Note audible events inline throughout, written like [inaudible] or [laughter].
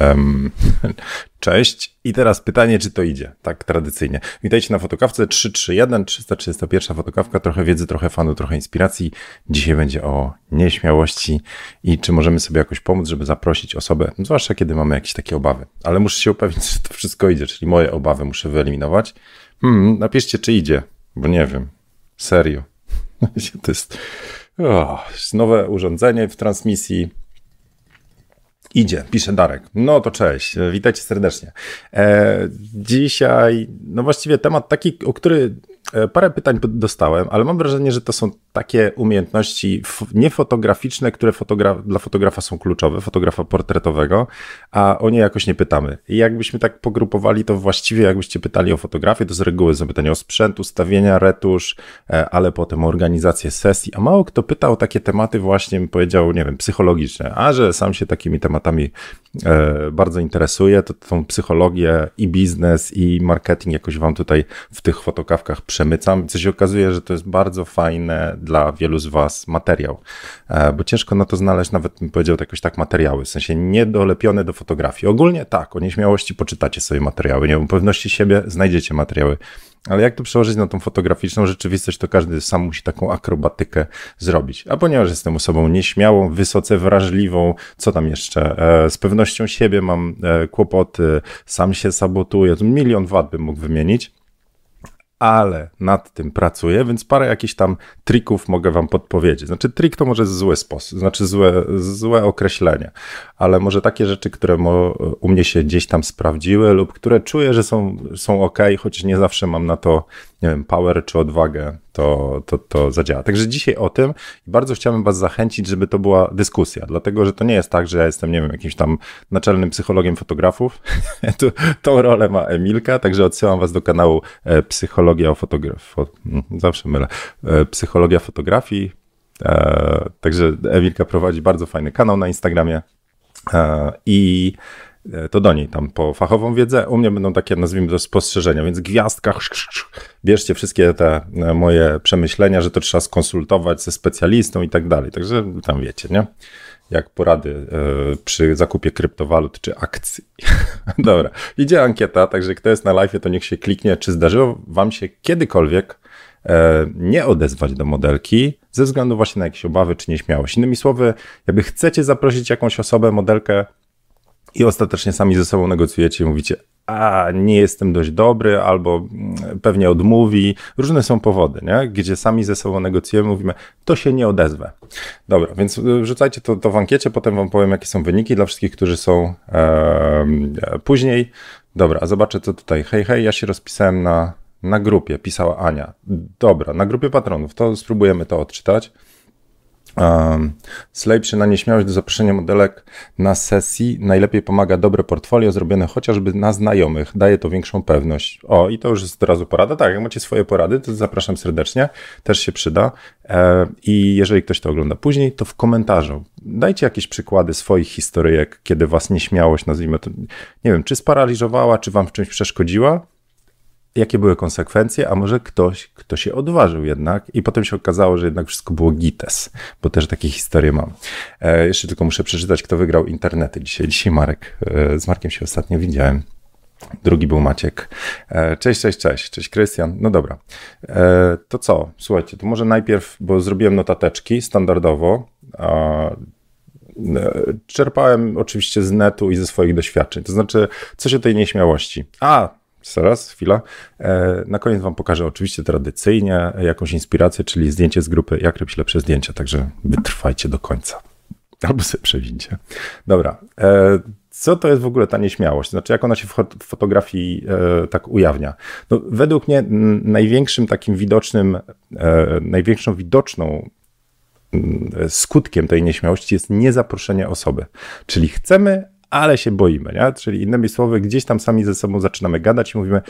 Um, [laughs] cześć. I teraz pytanie, czy to idzie? Tak tradycyjnie. Witajcie na fotokawce 331, 331 fotokawka. Trochę wiedzy, trochę fanu, trochę inspiracji. Dzisiaj będzie o nieśmiałości i czy możemy sobie jakoś pomóc, żeby zaprosić osobę, zwłaszcza kiedy mamy jakieś takie obawy. Ale muszę się upewnić, [laughs] że to wszystko idzie, czyli moje obawy muszę wyeliminować. Hmm, napiszcie, czy idzie, bo nie wiem. Serio. [laughs] to jest oh, nowe urządzenie w transmisji Idzie, pisze Darek. No to cześć, witajcie serdecznie. E, dzisiaj, no właściwie temat taki, o który parę pytań dostałem, ale mam wrażenie, że to są takie umiejętności niefotograficzne, które fotograf dla fotografa są kluczowe, fotografa portretowego, a o nie jakoś nie pytamy. I jakbyśmy tak pogrupowali, to właściwie jakbyście pytali o fotografię, to z reguły są pytania o sprzęt, ustawienia, retusz, e, ale potem o organizację sesji, a mało kto pytał o takie tematy właśnie, powiedział, nie wiem, psychologiczne, a że sam się takimi tematami e, bardzo interesuje, to tą psychologię i biznes i marketing jakoś wam tutaj w tych fotokawkach przemycam, co się okazuje, że to jest bardzo fajne dla wielu z Was materiał, e, bo ciężko na to znaleźć nawet, bym powiedział, jakoś tak materiały, w sensie niedolepione do fotografii. Ogólnie tak, o nieśmiałości poczytacie sobie materiały, nie? O pewności siebie znajdziecie materiały, ale jak to przełożyć na tą fotograficzną rzeczywistość, to każdy sam musi taką akrobatykę zrobić. A ponieważ jestem osobą nieśmiałą, wysoce wrażliwą, co tam jeszcze, e, z pewnością siebie mam e, kłopoty, sam się sabotuję, milion wad bym mógł wymienić, ale nad tym pracuję, więc parę jakichś tam trików mogę wam podpowiedzieć. Znaczy, trik to może zły sposób, znaczy złe, złe określenie, ale może takie rzeczy, które u mnie się gdzieś tam sprawdziły lub które czuję, że są, są ok, choć nie zawsze mam na to nie wiem, power czy odwagę, to, to, to zadziała. Także dzisiaj o tym bardzo chciałbym Was zachęcić, żeby to była dyskusja, dlatego że to nie jest tak, że ja jestem, nie wiem, jakimś tam naczelnym psychologiem fotografów. [laughs] to, tą rolę ma Emilka, także odsyłam Was do kanału e, Psychologia o fotografii. Mm, zawsze mylę. E, Psychologia fotografii. E, także Emilka prowadzi bardzo fajny kanał na Instagramie. I to do niej tam po fachową wiedzę. U mnie będą takie, nazwijmy to, spostrzeżenia, więc gwiazdka, bierzcie wszystkie te e, moje przemyślenia, że to trzeba skonsultować ze specjalistą i tak dalej. Także tam wiecie, nie? Jak porady e, przy zakupie kryptowalut czy akcji. [laughs] Dobra, idzie ankieta, także kto jest na live, to niech się kliknie, czy zdarzyło wam się kiedykolwiek nie odezwać do modelki ze względu właśnie na jakieś obawy czy nieśmiałość. Innymi słowy, jakby chcecie zaprosić jakąś osobę, modelkę i ostatecznie sami ze sobą negocjujecie i mówicie, a nie jestem dość dobry, albo mm, pewnie odmówi. Różne są powody, nie? gdzie sami ze sobą negocjujemy, mówimy, to się nie odezwę. Dobra, więc y, wrzucajcie to, to w ankiecie, potem wam powiem, jakie są wyniki dla wszystkich, którzy są e, później. Dobra, zobaczę, co tutaj. Hej, hej, ja się rozpisałem na, na grupie, pisała Ania. Dobra, na grupie patronów, to spróbujemy to odczytać. Um, Slejpszy na nieśmiałość do zaproszenia modelek na sesji najlepiej pomaga dobre portfolio zrobione chociażby na znajomych. Daje to większą pewność. O, i to już jest od razu porada. Tak, jak macie swoje porady, to zapraszam serdecznie. Też się przyda. E, I jeżeli ktoś to ogląda później, to w komentarzu dajcie jakieś przykłady swoich historyjek, kiedy was nieśmiałość, nazwijmy to, nie wiem, czy sparaliżowała, czy wam w czymś przeszkodziła jakie były konsekwencje, a może ktoś, kto się odważył jednak i potem się okazało, że jednak wszystko było gites, bo też takie historie mam. E, jeszcze tylko muszę przeczytać, kto wygrał internety dzisiaj. Dzisiaj Marek, e, z Markiem się ostatnio widziałem. Drugi był Maciek. E, cześć, cześć, cześć. Cześć, Krystian. No dobra. E, to co? Słuchajcie, to może najpierw, bo zrobiłem notateczki standardowo. E, czerpałem oczywiście z netu i ze swoich doświadczeń. To znaczy, coś o tej nieśmiałości. A, Zaraz, chwila. E, na koniec Wam pokażę oczywiście tradycyjnie jakąś inspirację, czyli zdjęcie z grupy Jak robić lepsze zdjęcia, także wytrwajcie do końca. Albo sobie przewincie. Dobra. E, co to jest w ogóle ta nieśmiałość? Znaczy, jak ona się w fotografii e, tak ujawnia? No, według mnie największym takim widocznym, największą widoczną skutkiem tej nieśmiałości jest niezaproszenie osoby. Czyli chcemy, ale się boimy, nie? Czyli innymi słowy, gdzieś tam sami ze sobą zaczynamy gadać i mówimy,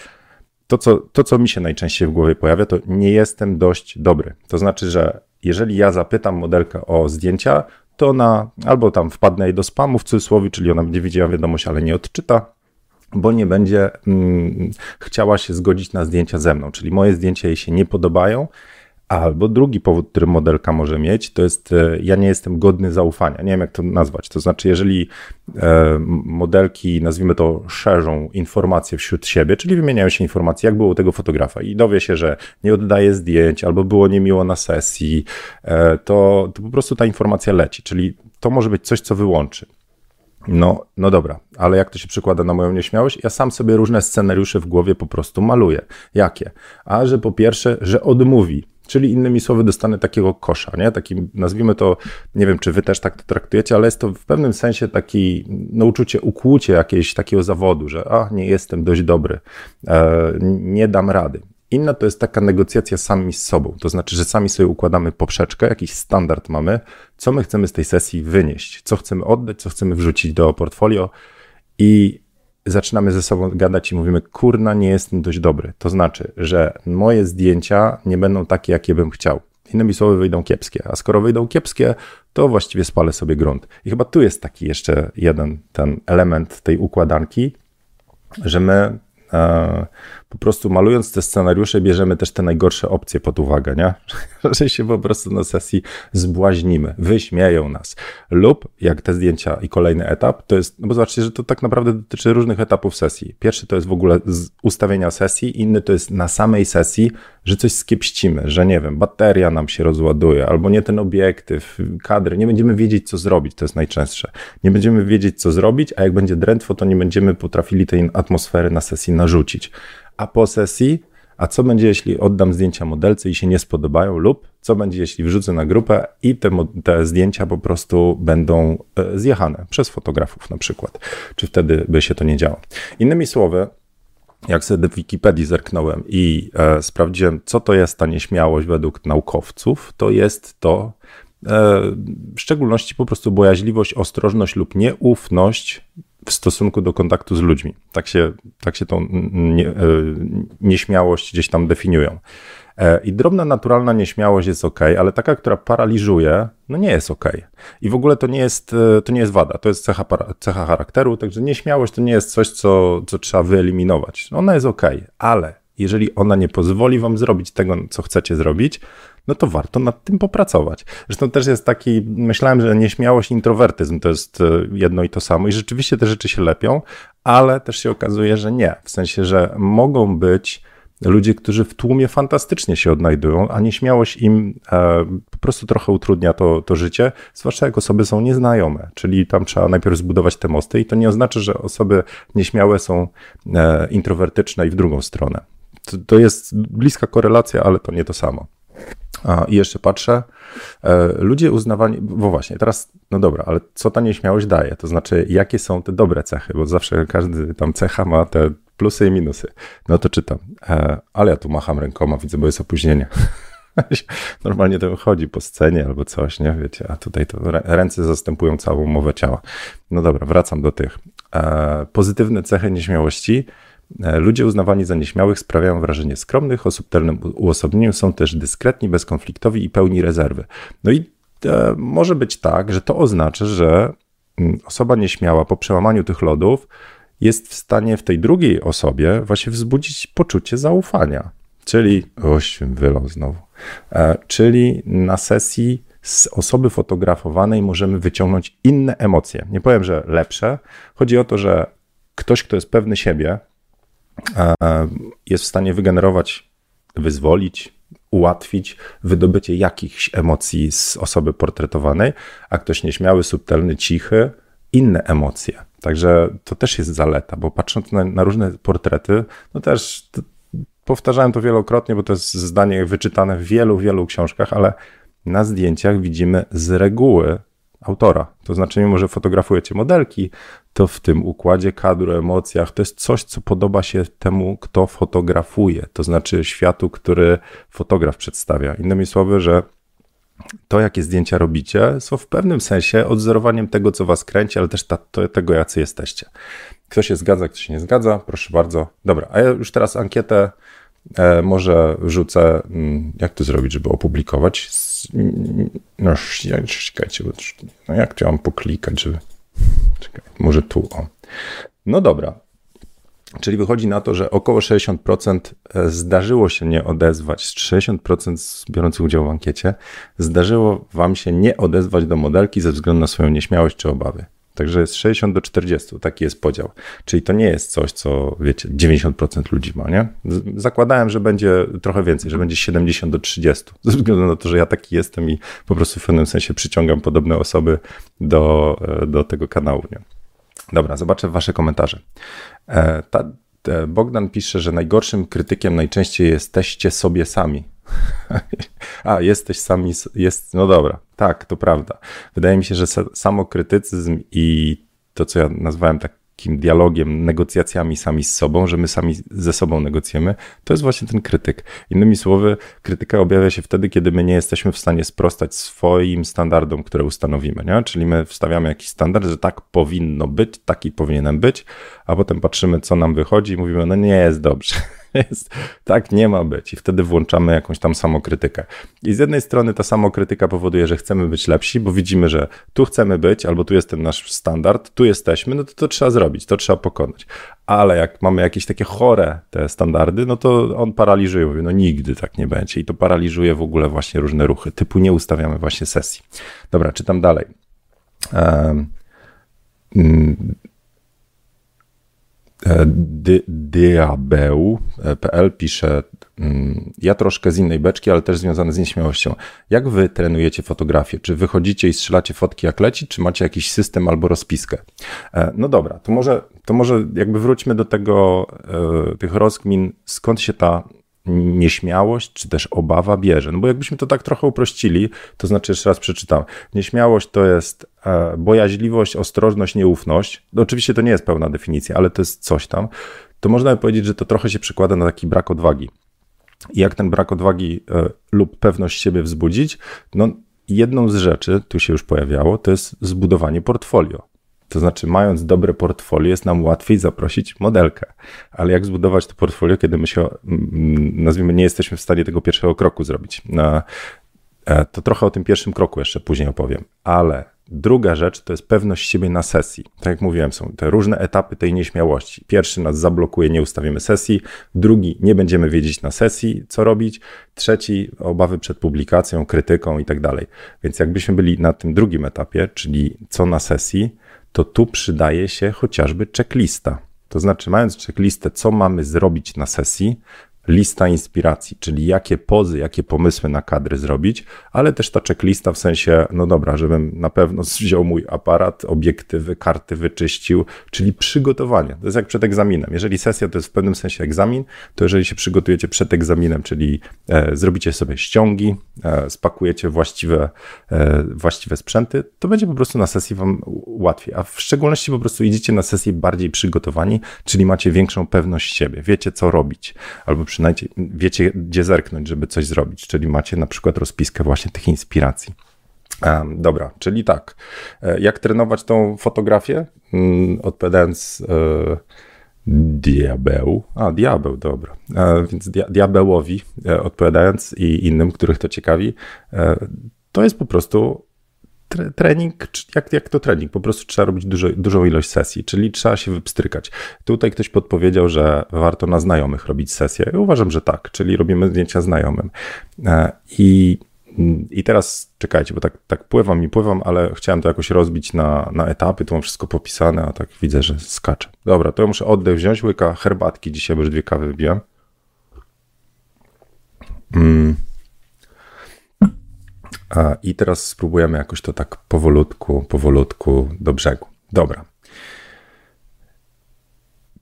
to co, to, co mi się najczęściej w głowie pojawia, to nie jestem dość dobry. To znaczy, że jeżeli ja zapytam modelkę o zdjęcia, to ona albo tam wpadnę jej do spamu w cudzysłowie, czyli ona będzie widziała wiadomość, ale nie odczyta, bo nie będzie mm, chciała się zgodzić na zdjęcia ze mną, czyli moje zdjęcia jej się nie podobają, Albo drugi powód, który modelka może mieć, to jest e, ja nie jestem godny zaufania. Nie wiem, jak to nazwać. To znaczy, jeżeli e, modelki, nazwijmy to, szerzą informacje wśród siebie, czyli wymieniają się informacje, jak było u tego fotografa i dowie się, że nie oddaje zdjęć albo było niemiło na sesji, e, to, to po prostu ta informacja leci. Czyli to może być coś, co wyłączy. No, no dobra, ale jak to się przekłada na moją nieśmiałość? Ja sam sobie różne scenariusze w głowie po prostu maluję. Jakie? A że po pierwsze, że odmówi. Czyli innymi słowy, dostanę takiego kosza, nie? Taki, nazwijmy to, nie wiem, czy wy też tak to traktujecie, ale jest to w pewnym sensie taki, no, uczucie, ukłucie jakiegoś takiego zawodu, że a, nie jestem dość dobry, e, nie dam rady. Inna to jest taka negocjacja sami z sobą. To znaczy, że sami sobie układamy poprzeczkę, jakiś standard mamy, co my chcemy z tej sesji wynieść, co chcemy oddać, co chcemy wrzucić do portfolio i zaczynamy ze sobą gadać i mówimy, kurna, nie jestem dość dobry. To znaczy, że moje zdjęcia nie będą takie, jakie bym chciał. Innymi słowy, wyjdą kiepskie. A skoro wyjdą kiepskie, to właściwie spalę sobie grunt. I chyba tu jest taki jeszcze jeden ten element tej układanki, że my e, po prostu malując te scenariusze, bierzemy też te najgorsze opcje pod uwagę, nie? [laughs] Że się po prostu na sesji zbłaźnimy, wyśmieją nas. Lub jak te zdjęcia i kolejny etap, to jest, no bo zobaczcie, że to tak naprawdę dotyczy różnych etapów sesji. Pierwszy to jest w ogóle ustawienia sesji, inny to jest na samej sesji, że coś skiepścimy, że nie wiem, bateria nam się rozładuje, albo nie ten obiektyw, kadry, nie będziemy wiedzieć, co zrobić, to jest najczęstsze. Nie będziemy wiedzieć, co zrobić, a jak będzie drętwo, to nie będziemy potrafili tej atmosfery na sesji narzucić a po sesji, a co będzie, jeśli oddam zdjęcia modelce i się nie spodobają, lub co będzie, jeśli wrzucę na grupę i te, te zdjęcia po prostu będą e, zjechane przez fotografów na przykład. Czy wtedy by się to nie działo? Innymi słowy, jak sobie w Wikipedii zerknąłem i e, sprawdziłem, co to jest ta nieśmiałość według naukowców, to jest to e, w szczególności po prostu bojaźliwość, ostrożność lub nieufność w stosunku do kontaktu z ludźmi. Tak się, tak się tą nie, e, nieśmiałość gdzieś tam definiują. E, I drobna, naturalna nieśmiałość jest ok, ale taka, która paraliżuje, no nie jest ok. I w ogóle to nie jest, e, to nie jest wada, to jest cecha, cecha charakteru, także nieśmiałość to nie jest coś, co, co trzeba wyeliminować. Ona jest ok, ale jeżeli ona nie pozwoli wam zrobić tego, co chcecie zrobić, no to warto nad tym popracować. Zresztą też jest taki, myślałem, że nieśmiałość, introwertyzm to jest e, jedno i to samo i rzeczywiście te rzeczy się lepią, ale też się okazuje, że nie. W sensie, że mogą być ludzie, którzy w tłumie fantastycznie się odnajdują, a nieśmiałość im e, po prostu trochę utrudnia to, to życie, zwłaszcza jak osoby są nieznajome, czyli tam trzeba najpierw zbudować te mosty i to nie oznacza, że osoby nieśmiałe są e, introwertyczne i w drugą stronę. To, to jest bliska korelacja, ale to nie to samo. A, I jeszcze patrzę, e, ludzie uznawani, bo właśnie, teraz, no dobra, ale co ta nieśmiałość daje? To znaczy, jakie są te dobre cechy? Bo zawsze każdy tam cecha ma te plusy i minusy. No to czytam, e, ale ja tu macham rękoma, widzę, bo jest opóźnienie. [laughs] Normalnie to chodzi po scenie albo coś, nie? Wiecie, a tutaj to ręce zastępują całą mowę ciała. No dobra, wracam do tych. E, pozytywne cechy nieśmiałości ludzie uznawani za nieśmiałych sprawiają wrażenie skromnych, o subtelnym uosobieniu są też dyskretni, bezkonfliktowi i pełni rezerwy. No i e, może być tak, że to oznacza, że mm, osoba nieśmiała po przełamaniu tych lodów jest w stanie w tej drugiej osobie właśnie wzbudzić poczucie zaufania. Czyli, oś, wylał znowu. E, czyli na sesji z osoby fotografowanej możemy wyciągnąć inne emocje. Nie powiem, że lepsze. Chodzi o to, że ktoś, kto jest pewny siebie, jest w stanie wygenerować, wyzwolić, ułatwić wydobycie jakichś emocji z osoby portretowanej, a ktoś nieśmiały, subtelny, cichy, inne emocje. Także to też jest zaleta, bo patrząc na, na różne portrety, no też to, powtarzałem to wielokrotnie, bo to jest zdanie wyczytane w wielu, wielu książkach, ale na zdjęciach widzimy z reguły autora. To znaczy, mimo że fotografujecie modelki, to w tym układzie kadru, emocjach, to jest coś, co podoba się temu, kto fotografuje, to znaczy światu, który fotograf przedstawia. Innymi słowy, że to, jakie zdjęcia robicie, są w pewnym sensie odzorowaniem tego, co was kręci, ale też ta, to, tego, jacy jesteście. Kto się zgadza, kto się nie zgadza, proszę bardzo. Dobra, a ja już teraz ankietę e, może rzucę, mm, jak to zrobić, żeby opublikować. No, czekajcie, no jak to mam poklikać, żeby... Czekaj, może tu, o. No dobra. Czyli wychodzi na to, że około 60% e, zdarzyło się nie odezwać, 60% biorących udział w ankiecie, zdarzyło Wam się nie odezwać do modelki ze względu na swoją nieśmiałość czy obawy. Także jest 60 do 40, taki jest podział. Czyli to nie jest coś, co wiecie, 90% ludzi ma, nie? Zakładałem, że będzie trochę więcej, że będzie 70 do 30, [laughs] ze względu na to, że ja taki jestem i po prostu w pewnym sensie przyciągam podobne osoby do, do tego kanału, nie? Dobra, zobaczę wasze komentarze. E, ta, Bogdan pisze, że najgorszym krytykiem najczęściej jesteście sobie sami. [laughs] A, jesteś sami, jest, no dobra, tak, to prawda. Wydaje mi się, że samokrytycyzm i to, co ja nazwałem tak takim dialogiem, negocjacjami sami z sobą, że my sami ze sobą negocjujemy, to jest właśnie ten krytyk. Innymi słowy, krytyka objawia się wtedy, kiedy my nie jesteśmy w stanie sprostać swoim standardom, które ustanowimy. Nie? Czyli my wstawiamy jakiś standard, że tak powinno być, taki powinienem być, a potem patrzymy, co nam wychodzi i mówimy, no nie jest dobrze. Jest, tak nie ma być. I wtedy włączamy jakąś tam samokrytykę. I z jednej strony ta samokrytyka powoduje, że chcemy być lepsi, bo widzimy, że tu chcemy być, albo tu jest ten nasz standard, tu jesteśmy, no to to trzeba zrobić, to trzeba pokonać. Ale jak mamy jakieś takie chore te standardy, no to on paraliżuje, mówi, no nigdy tak nie będzie. I to paraliżuje w ogóle właśnie różne ruchy, typu nie ustawiamy właśnie sesji. Dobra, czytam dalej. Um, diabeł.pl pisze, mm, ja troszkę z innej beczki, ale też związane z nieśmiałością. Jak wy trenujecie fotografię? Czy wychodzicie i strzelacie fotki jak leci, czy macie jakiś system albo rozpiskę? E, no dobra, to może, to może jakby wróćmy do tego, e, tych rozkmin, skąd się ta nieśmiałość czy też obawa bierze. No bo jakbyśmy to tak trochę uprościli, to znaczy jeszcze raz przeczytam. Nieśmiałość to jest bojaźliwość, ostrożność, nieufność. No oczywiście to nie jest pełna definicja, ale to jest coś tam. To można by powiedzieć, że to trochę się przekłada na taki brak odwagi. I jak ten brak odwagi e, lub pewność siebie wzbudzić? No jedną z rzeczy, tu się już pojawiało, to jest zbudowanie portfolio. To znaczy, mając dobre portfolio, jest nam łatwiej zaprosić modelkę. Ale jak zbudować to portfolio, kiedy my się, mm, nazwijmy, nie jesteśmy w stanie tego pierwszego kroku zrobić? E, to trochę o tym pierwszym kroku jeszcze później opowiem. Ale druga rzecz to jest pewność siebie na sesji. Tak jak mówiłem, są te różne etapy tej nieśmiałości. Pierwszy nas zablokuje, nie ustawimy sesji. Drugi, nie będziemy wiedzieć na sesji, co robić. Trzeci, obawy przed publikacją, krytyką i tak dalej. Więc jakbyśmy byli na tym drugim etapie, czyli co na sesji, to tu przydaje się chociażby checklista. To znaczy, mając checklistę, co mamy zrobić na sesji, lista inspiracji, czyli jakie pozy, jakie pomysły na kadry zrobić, ale też ta checklista w sensie, no dobra, żebym na pewno [laughs] wziął mój aparat, obiektywy, karty wyczyścił, czyli przygotowanie. To jest jak przed egzaminem. Jeżeli sesja to jest w pewnym sensie egzamin, to jeżeli się przygotujecie przed egzaminem, czyli e, zrobicie sobie ściągi, e, spakujecie właściwe, e, właściwe sprzęty, to będzie po prostu na sesji wam łatwiej. A w szczególności po prostu idziecie na sesję bardziej przygotowani, czyli macie większą pewność siebie, wiecie co robić, albo przynajmniej wiecie, gdzie zerknąć, żeby coś zrobić, czyli macie na przykład rozpiskę właśnie tych inspiracji. Dobra, czyli tak. E, jak trenować tą fotografię? Mm, odpowiadając e, diabeł, a diabeł, dobra, e, więc diabełowi odpowiadając i innym, których to ciekawi, to jest po prostu trening, jak, jak to trening, po prostu trzeba robić dużo, dużą ilość sesji, czyli trzeba się wypstrykać. Tutaj ktoś podpowiedział, że warto na znajomych robić sesję. Ja uważam, że tak, czyli robimy zdjęcia znajomym. E, I, i teraz czekajcie, bo tak, tak pływam i pływam, ale chciałem to jakoś rozbić na, na etapy, tu mam wszystko popisane, a tak widzę, że skaczę. Dobra, to ja muszę oddech wziąć, łyka herbatki, dzisiaj już dwie kawy wybiłem. Mm. I teraz spróbujemy jakoś to tak powolutku, powolutku do brzegu. Dobra.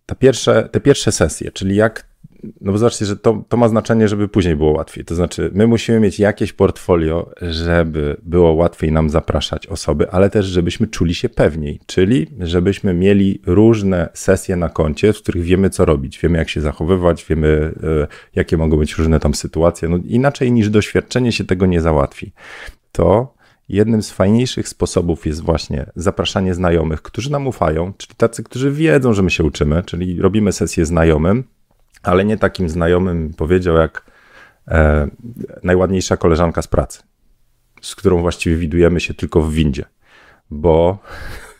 Ta pierwsze, te pierwsze sesje, czyli jak no bo zobaczcie, że to, to ma znaczenie, żeby później było łatwiej. To znaczy, my musimy mieć jakieś portfolio, żeby było łatwiej nam zapraszać osoby, ale też, żebyśmy czuli się pewniej, czyli żebyśmy mieli różne sesje na koncie, w których wiemy, co robić, wiemy, jak się zachowywać, wiemy, y, jakie mogą być różne tam sytuacje. No, inaczej niż doświadczenie się tego nie załatwi. To jednym z fajniejszych sposobów jest właśnie zapraszanie znajomych, którzy nam ufają, czyli tacy, którzy wiedzą, że my się uczymy, czyli robimy sesję znajomym, ale nie takim znajomym, powiedział, jak e, najładniejsza koleżanka z pracy, z którą właściwie widujemy się tylko w windzie, bo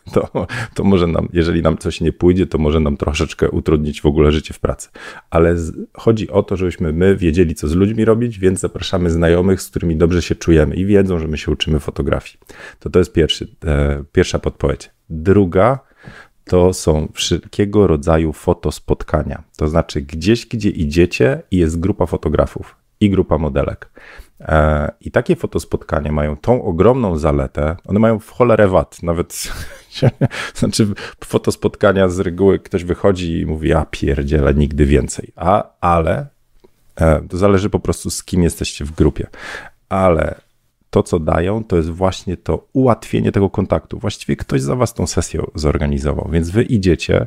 [laughs] to, to może nam, jeżeli nam coś nie pójdzie, to może nam troszeczkę utrudnić w ogóle życie w pracy. Ale z, chodzi o to, żebyśmy my wiedzieli, co z ludźmi robić, więc zapraszamy znajomych, z którymi dobrze się czujemy i wiedzą, że my się uczymy fotografii. To to jest pierwszy, e, pierwsza podpowiedź. Druga to są wszelkiego rodzaju fotospotkania. To znaczy gdzieś, gdzie idziecie i jest grupa fotografów i grupa modelek. E, I takie fotospotkania mają tą ogromną zaletę, one mają w cholerę wad, nawet, [laughs] znaczy fotospotkania z reguły ktoś wychodzi i mówi, ja pierdzielę, nigdy więcej, A, ale e, to zależy po prostu z kim jesteście w grupie, ale to, co dają, to jest właśnie to ułatwienie tego kontaktu. Właściwie ktoś za was tą sesję zorganizował, więc wy idziecie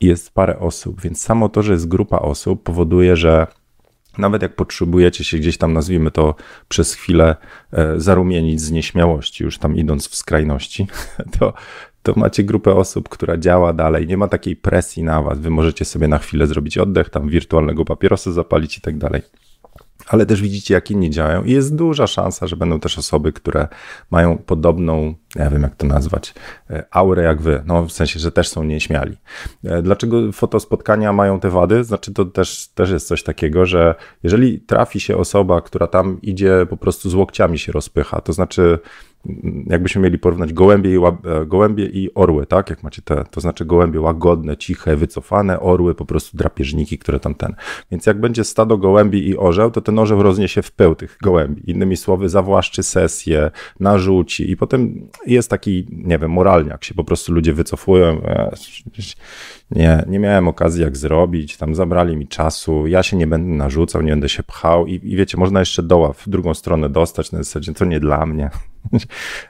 i jest parę osób, więc samo to, że jest grupa osób powoduje, że nawet jak potrzebujecie się gdzieś tam, nazwijmy to przez chwilę, e, zarumienić z nieśmiałości, już tam idąc w skrajności, [laughs] to, to macie grupę osób, która działa dalej. Nie ma takiej presji na was. Wy możecie sobie na chwilę zrobić oddech, tam wirtualnego papierosa zapalić i tak dalej ale też widzicie, jak inni działają i jest duża szansa, że będą też osoby, które mają podobną, nie wiem jak to nazwać, e, aurę jak wy, no w sensie, że też są nieśmiali. E, dlaczego fotospotkania mają te wady? Znaczy to też, też jest coś takiego, że jeżeli trafi się osoba, która tam idzie po prostu z łokciami się rozpycha, to znaczy jakbyśmy mieli porównać gołębie i, e, gołębie i orły, tak? Jak macie te, to znaczy gołębie łagodne, ciche, wycofane, orły po prostu drapieżniki, które tam ten. Więc jak będzie stado gołębi i orzeł, to ten orzeł rozniesie w pył tych gołębi. Innymi słowy, zawłaszczy sesję, narzuci i potem jest taki, nie wiem, moralniak się po prostu ludzie wycofują. Nie, nie miałem okazji jak zrobić, tam zabrali mi czasu, ja się nie będę narzucał, nie będę się pchał i, i wiecie, można jeszcze doła w drugą stronę dostać, na zasadzie to nie dla mnie. [laughs]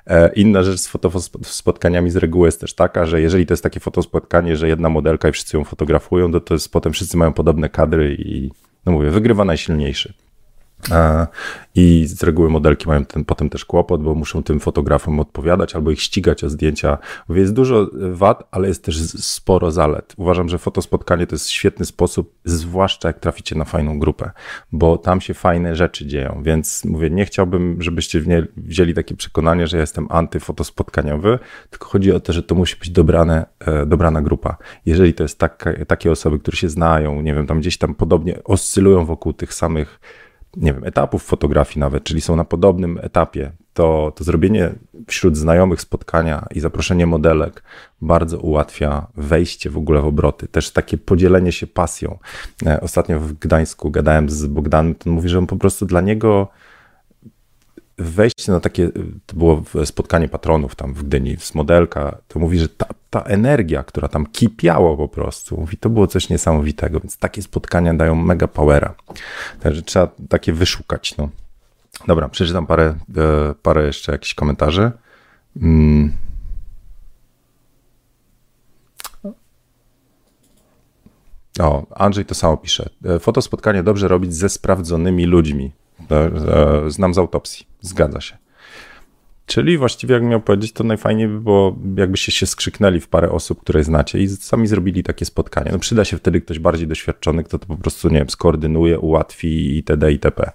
E, inna rzecz z fotospotkaniami z reguły jest też taka, że jeżeli to jest takie fotospotkanie, że jedna modelka i wszyscy ją fotografują, to, to jest potem wszyscy mają podobne kadry i no mówię, wygrywa najsilniejszy. I z reguły modelki mają ten, potem też kłopot, bo muszą tym fotografom odpowiadać albo ich ścigać o zdjęcia. Mówię, jest dużo wad, ale jest też sporo zalet. Uważam, że fotospotkanie to jest świetny sposób, zwłaszcza jak traficie na fajną grupę, bo tam się fajne rzeczy dzieją. Więc mówię, nie chciałbym, żebyście wzięli takie przekonanie, że ja jestem antyfotospotkaniowy, tylko chodzi o to, że to musi być dobrane, e, dobrana grupa. Jeżeli to jest taka, takie osoby, które się znają, nie wiem, tam gdzieś tam podobnie oscylują wokół tych samych nie wiem, etapów fotografii nawet, czyli są na podobnym etapie, to, to zrobienie wśród znajomych spotkania i zaproszenie modelek bardzo ułatwia wejście w ogóle w obroty. Też takie podzielenie się pasją. E, ostatnio w Gdańsku gadałem z Bogdanem, to mówi, że on po prostu dla niego wejście na takie, to było spotkanie patronów tam w Gdyni z modelka, to mówi, że ta, ta energia, która tam kipiało po prostu, mówi, to było coś niesamowitego, więc takie spotkania dają mega powera. Także trzeba takie wyszukać, no. Dobra, przeczytam parę, e, parę jeszcze jakichś komentarzy. Mm. O, Andrzej to samo pisze. E, Fotospotkanie dobrze robić ze sprawdzonymi ludźmi. Znam z autopsji. Zgadza się. Czyli właściwie, jak miał powiedzieć, to najfajniej by było, jakbyście się skrzyknęli w parę osób, które znacie i sami zrobili takie spotkanie. No przyda się wtedy ktoś bardziej doświadczony, kto to po prostu, nie wiem, skoordynuje, ułatwi itd. itp.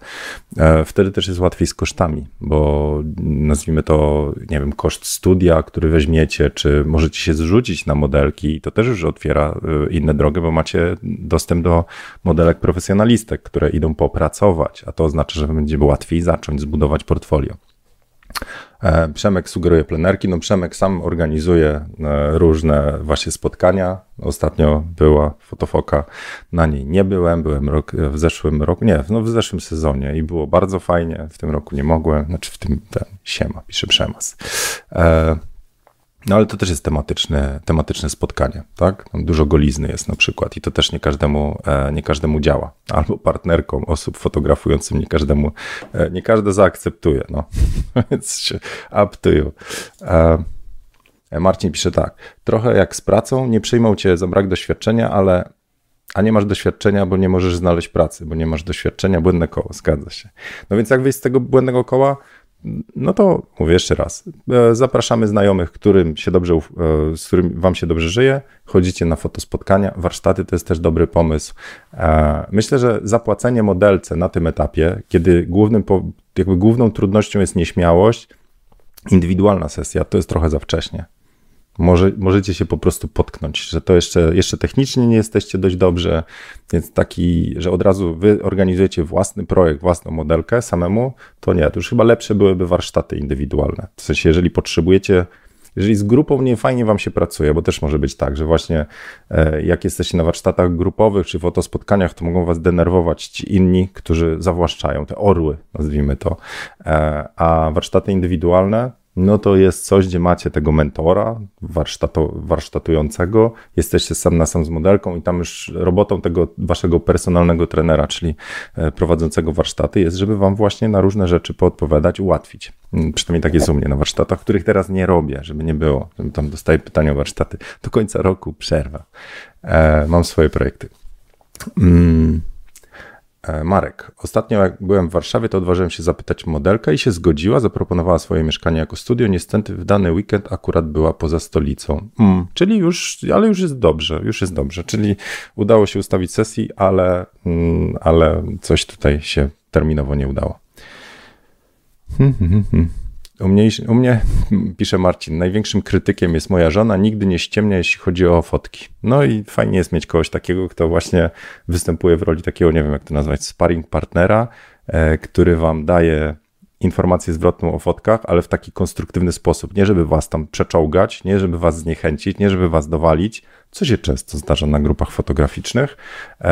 E, wtedy też jest łatwiej z kosztami, bo nazwijmy to, nie wiem, koszt studia, który weźmiecie, czy możecie się zrzucić na modelki, to też już otwiera e, inne drogę, bo macie dostęp do modelek profesjonalistek, które idą popracować, a to oznacza, że będzie łatwiej zacząć zbudować portfolio. E, Przemek sugeruje plenerki. No Przemek sam organizuje e, różne właśnie spotkania. Ostatnio była fotofoka, na niej nie byłem, byłem rok, w zeszłym roku, nie, no w zeszłym sezonie i było bardzo fajnie. W tym roku nie mogłem, znaczy w tym, ten, siema, pisze Przemas. E, no ale to też jest tematyczne, tematyczne spotkanie, tak? Dużo golizny jest na przykład i to też nie każdemu, e, nie każdemu działa. Albo partnerkom osób fotografującym nie każdemu, e, nie każdy zaakceptuje, no. [laughs] Więc up to you. E, Marcin pisze tak, trochę jak z pracą, nie przyjmą cię za brak doświadczenia, ale a nie masz doświadczenia, bo nie możesz znaleźć pracy, bo nie masz doświadczenia, błędne koło, zgadza się. No więc jak wyjść z tego błędnego koła? No to mówię jeszcze raz. E, zapraszamy znajomych, którym się dobrze, e, z którym wam się dobrze żyje. Chodzicie na fotospotkania. Warsztaty to jest też dobry pomysł. E, myślę, że zapłacenie modelce na tym etapie, kiedy głównym, jakby główną trudnością jest nieśmiałość, indywidualna sesja, to jest trochę za wcześnie. Może, możecie się po prostu potknąć, że to jeszcze, jeszcze technicznie nie jesteście dość dobrze, więc taki, że od razu wy organizujecie własny projekt, własną modelkę samemu, to nie, to już chyba lepsze byłyby warsztaty indywidualne. W sensie, jeżeli potrzebujecie jeżeli z grupą nie fajnie wam się pracuje, bo też może być tak, że właśnie e, jak jesteście na warsztatach grupowych czy fotospotkaniach, to mogą was denerwować ci inni, którzy zawłaszczają, te orły, nazwijmy to. E, a warsztaty indywidualne no to jest coś, gdzie macie tego mentora, warsztatującego, jesteście sam na sam z modelką i tam już robotą tego waszego personalnego trenera, czyli e, prowadzącego warsztaty jest, żeby wam właśnie na różne rzeczy poodpowiadać, ułatwić. Mm, przynajmniej tak jest u mnie na warsztatach, których teraz nie robię, żeby nie było. Tam dostaję pytania o warsztaty. Do końca roku przerwa. E, mam swoje projekty. Mm. E, Marek, ostatnio jak byłem w Warszawie, to odważyłem się zapytać modelkę i się zgodziła, zaproponowała swoje mieszkanie jako studio. Niestety w dany weekend akurat była poza stolicą. Mm, czyli już, ale już jest dobrze, już jest dobrze. Czyli udało się ustawić sesji, ale, mm, ale coś tutaj się terminowo nie udało. Hmm, hmm, hmm. U mnie, u mnie, pisze Marcin, największym krytykiem jest moja żona, nigdy nie ściemnia, jeśli chodzi o fotki. No i fajnie jest mieć kogoś takiego, kto właśnie występuje w roli takiego, nie wiem jak to nazwać, sparring partnera, e, który wam daje informację zwrotną o fotkach, ale w taki konstruktywny sposób. Nie żeby was tam przeczołgać, nie żeby was zniechęcić, nie żeby was dowalić, co się często zdarza na grupach fotograficznych, e,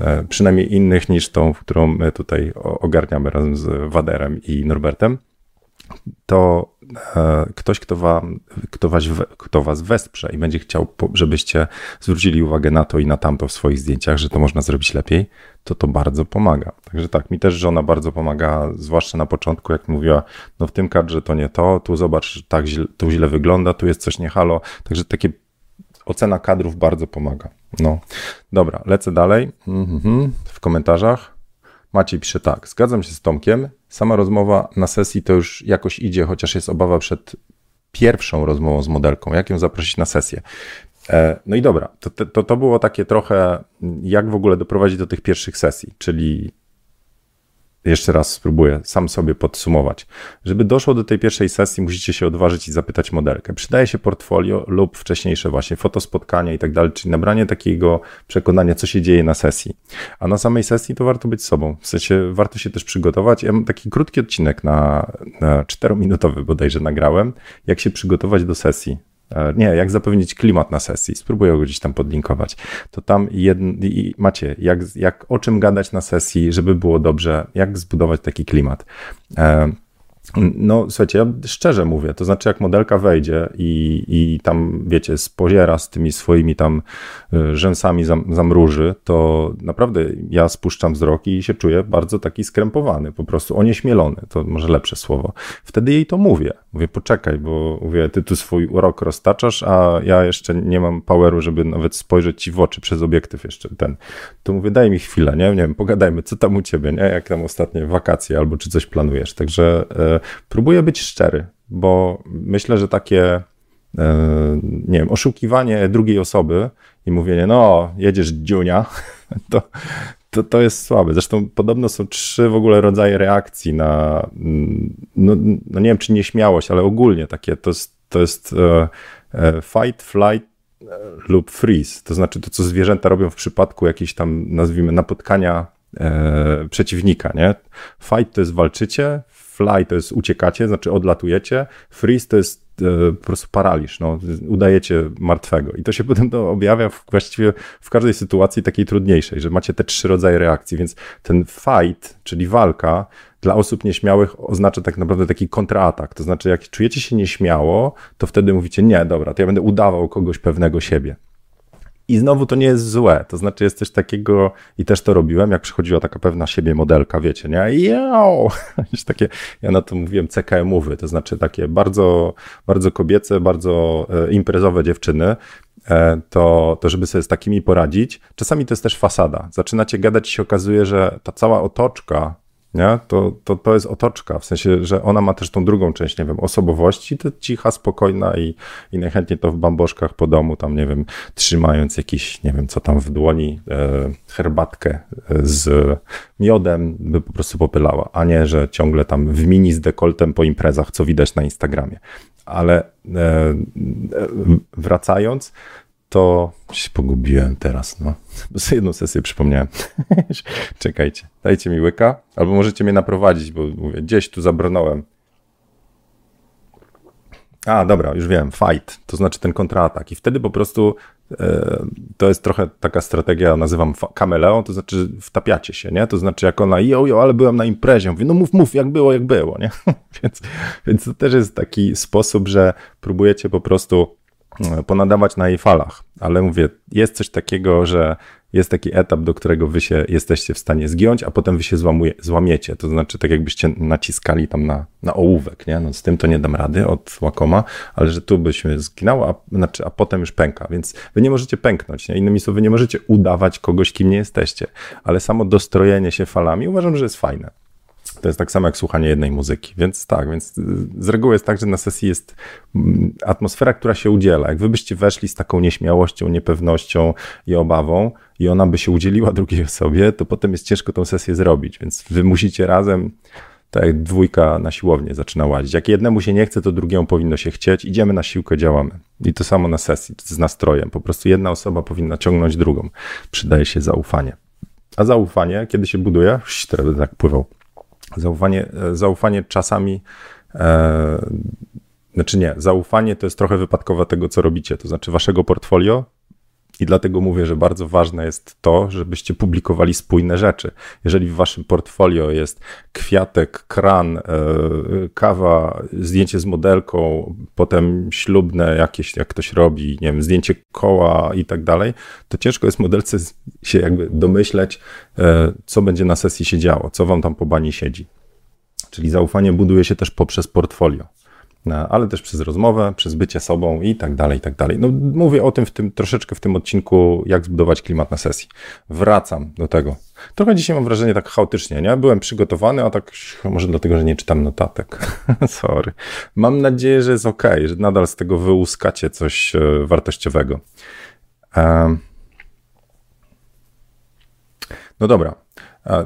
e, przynajmniej innych niż tą, którą my tutaj ogarniamy razem z Waderem i Norbertem to e, ktoś, kto, kto, was, kto was wesprze i będzie chciał, żebyście zwrócili uwagę na to i na tamto w swoich zdjęciach, że to można zrobić lepiej, to to bardzo pomaga. Także tak, mi też żona bardzo pomaga, zwłaszcza na początku, jak mówiła, no w tym kadrze to nie to, tu zobacz, tak źle, tu źle wygląda, tu jest coś nie halo. Także takie ocena kadrów bardzo pomaga. No, dobra, lecę dalej. Mhm, w komentarzach. Maciej pisze tak, zgadzam się z Tomkiem, sama rozmowa na sesji to już jakoś idzie, chociaż jest obawa przed pierwszą rozmową z modelką, jak ją zaprosić na sesję. E, no i dobra, to, to, to było takie trochę, jak w ogóle doprowadzić do tych pierwszych sesji, czyli jeszcze raz spróbuję sam sobie podsumować. Żeby doszło do tej pierwszej sesji, musicie się odważyć i zapytać modelkę. Przydaje się portfolio lub wcześniejsze właśnie fotospotkania i tak dalej, czyli nabranie takiego przekonania, co się dzieje na sesji. A na samej sesji to warto być sobą. W sensie warto się też przygotować. Ja mam taki krótki odcinek na, na 4-minutowy bodajże nagrałem, jak się przygotować do sesji. E, nie, jak zapewnić klimat na sesji. Spróbuję go gdzieś tam podlinkować. To tam jedn, i macie, jak, jak o czym gadać na sesji, żeby było dobrze, jak zbudować taki klimat. E, no, słuchajcie, ja szczerze mówię, to znaczy, jak modelka wejdzie i, i tam, wiecie, spoziera z tymi swoimi tam y, rzęsami zam, zamruży, to naprawdę ja spuszczam wzrok i się czuję bardzo taki skrępowany, po prostu onieśmielony, to może lepsze słowo. Wtedy jej to mówię. Mówię, poczekaj, bo mówię, ty tu swój urok roztaczasz, a ja jeszcze nie mam poweru, żeby nawet spojrzeć ci w oczy przez obiektyw jeszcze ten. To mówię, daj mi chwilę, nie? Nie wiem, pogadajmy, co tam u ciebie, nie? Jak tam ostatnie wakacje albo czy coś planujesz. Także e, próbuję być szczery, bo myślę, że takie e, nie wiem, oszukiwanie drugiej osoby i mówienie, no, jedziesz dziunia, [laughs] to, to, to jest słabe. Zresztą podobno są trzy w ogóle rodzaje reakcji na, mm, no, no nie wiem czy nieśmiałość, ale ogólnie takie, to jest, to jest e, e, fight, flight lub freeze. To znaczy to, co zwierzęta robią w przypadku jakiejś tam, nazwijmy, napotkania e, przeciwnika, nie? Fight to jest walczycie, fly to jest uciekacie, znaczy odlatujecie, freeze to jest e, po prostu paraliż, no, udajecie martwego. I to się [laughs] potem to objawia w, właściwie w każdej sytuacji takiej trudniejszej, że macie te trzy rodzaje reakcji, więc ten fight, czyli walka, dla osób nieśmiałych oznacza tak naprawdę taki kontratak. To znaczy, jak czujecie się nieśmiało, to wtedy mówicie, nie, dobra, to ja będę udawał kogoś pewnego siebie. I znowu to nie jest złe. To znaczy, jest coś takiego, i też to robiłem, jak przychodziła taka pewna siebie modelka, wiecie, nie? Yo! [laughs] takie, ja na to mówiłem CKM-owy, to znaczy takie bardzo, bardzo kobiece, bardzo e, imprezowe dziewczyny, e, to, to żeby sobie z takimi poradzić. Czasami to jest też fasada. Zaczynacie gadać i się okazuje, że ta cała otoczka nie? To, to, to jest otoczka, w sensie, że ona ma też tą drugą część, nie wiem, osobowości, to cicha, spokojna i, i najchętniej to w bamboszkach po domu, tam, nie wiem, trzymając jakiś, nie wiem, co tam w dłoni, e, herbatkę e, z miodem, by po prostu popylała, a nie, że ciągle tam w mini z dekoltem po imprezach, co widać na Instagramie. ale e, wracając, to się pogubiłem teraz, no. Sobie jedną sesję przypomniałem. [laughs] Czekajcie, dajcie mi łyka, albo możecie mnie naprowadzić, bo mówię, gdzieś tu zabronąłem. A, dobra, już wiem, fight, to znaczy ten kontratak. I wtedy po prostu e, to jest trochę taka strategia, nazywam kameleon, to znaczy wtapiacie się, nie? To znaczy jak ona, jo, jo, ale byłem na imprezie, mówię, no mów, mów, jak było, jak było, nie? [laughs] więc, więc to też jest taki sposób, że próbujecie po prostu ponadawać na jej falach. Ale mówię, jest coś takiego, że jest taki etap, do którego wy się jesteście w stanie zgiąć, a potem wy się złamuje, złamiecie. To znaczy, tak jakbyście naciskali tam na, na ołówek, nie? No z tym to nie dam rady od łakoma, ale że tu byśmy zginęło, a, znaczy, a potem już pęka, więc wy nie możecie pęknąć, nie? Innymi słowy, nie możecie udawać kogoś, kim nie jesteście, ale samo dostrojenie się falami uważam, że jest fajne. To jest tak samo jak słuchanie jednej muzyki. Więc tak, więc z reguły jest tak, że na sesji jest mm, atmosfera, która się udziela. Jak wy byście weszli z taką nieśmiałością, niepewnością i obawą i ona by się udzieliła drugiej osobie, to potem jest ciężko tą sesję zrobić. Więc wy musicie razem, tak jak dwójka na siłownię zaczyna łazić. Jak jednemu się nie chce, to drugiemu powinno się chcieć. Idziemy na siłkę, działamy. I to samo na sesji, z nastrojem. Po prostu jedna osoba powinna ciągnąć drugą. Przydaje się zaufanie. A zaufanie, kiedy się buduje, teraz będę tak pływał Zaufanie, e, zaufanie czasami, e, znaczy nie, zaufanie to jest trochę wypadkowe tego, co robicie, to znaczy waszego portfolio. I dlatego mówię, że bardzo ważne jest to, żebyście publikowali spójne rzeczy. Jeżeli w waszym portfolio jest kwiatek, kran, e, kawa, zdjęcie z modelką, potem ślubne jakieś, jak ktoś robi, nie wiem, zdjęcie koła i tak dalej, to ciężko jest modelce się jakby domyśleć, e, co będzie na sesji się działo, co wam tam po bani siedzi. Czyli zaufanie buduje się też poprzez portfolio. Ale też przez rozmowę, przez bycie sobą i tak dalej, i tak dalej. No, mówię o tym w tym troszeczkę w tym odcinku, jak zbudować klimat na sesji. Wracam do tego. Trochę dzisiaj mam wrażenie tak chaotycznie, nie? Byłem przygotowany, a tak może dlatego, że nie czytam notatek. [laughs] Sorry. Mam nadzieję, że jest ok, że nadal z tego wyłuskacie coś e, wartościowego. No dobra,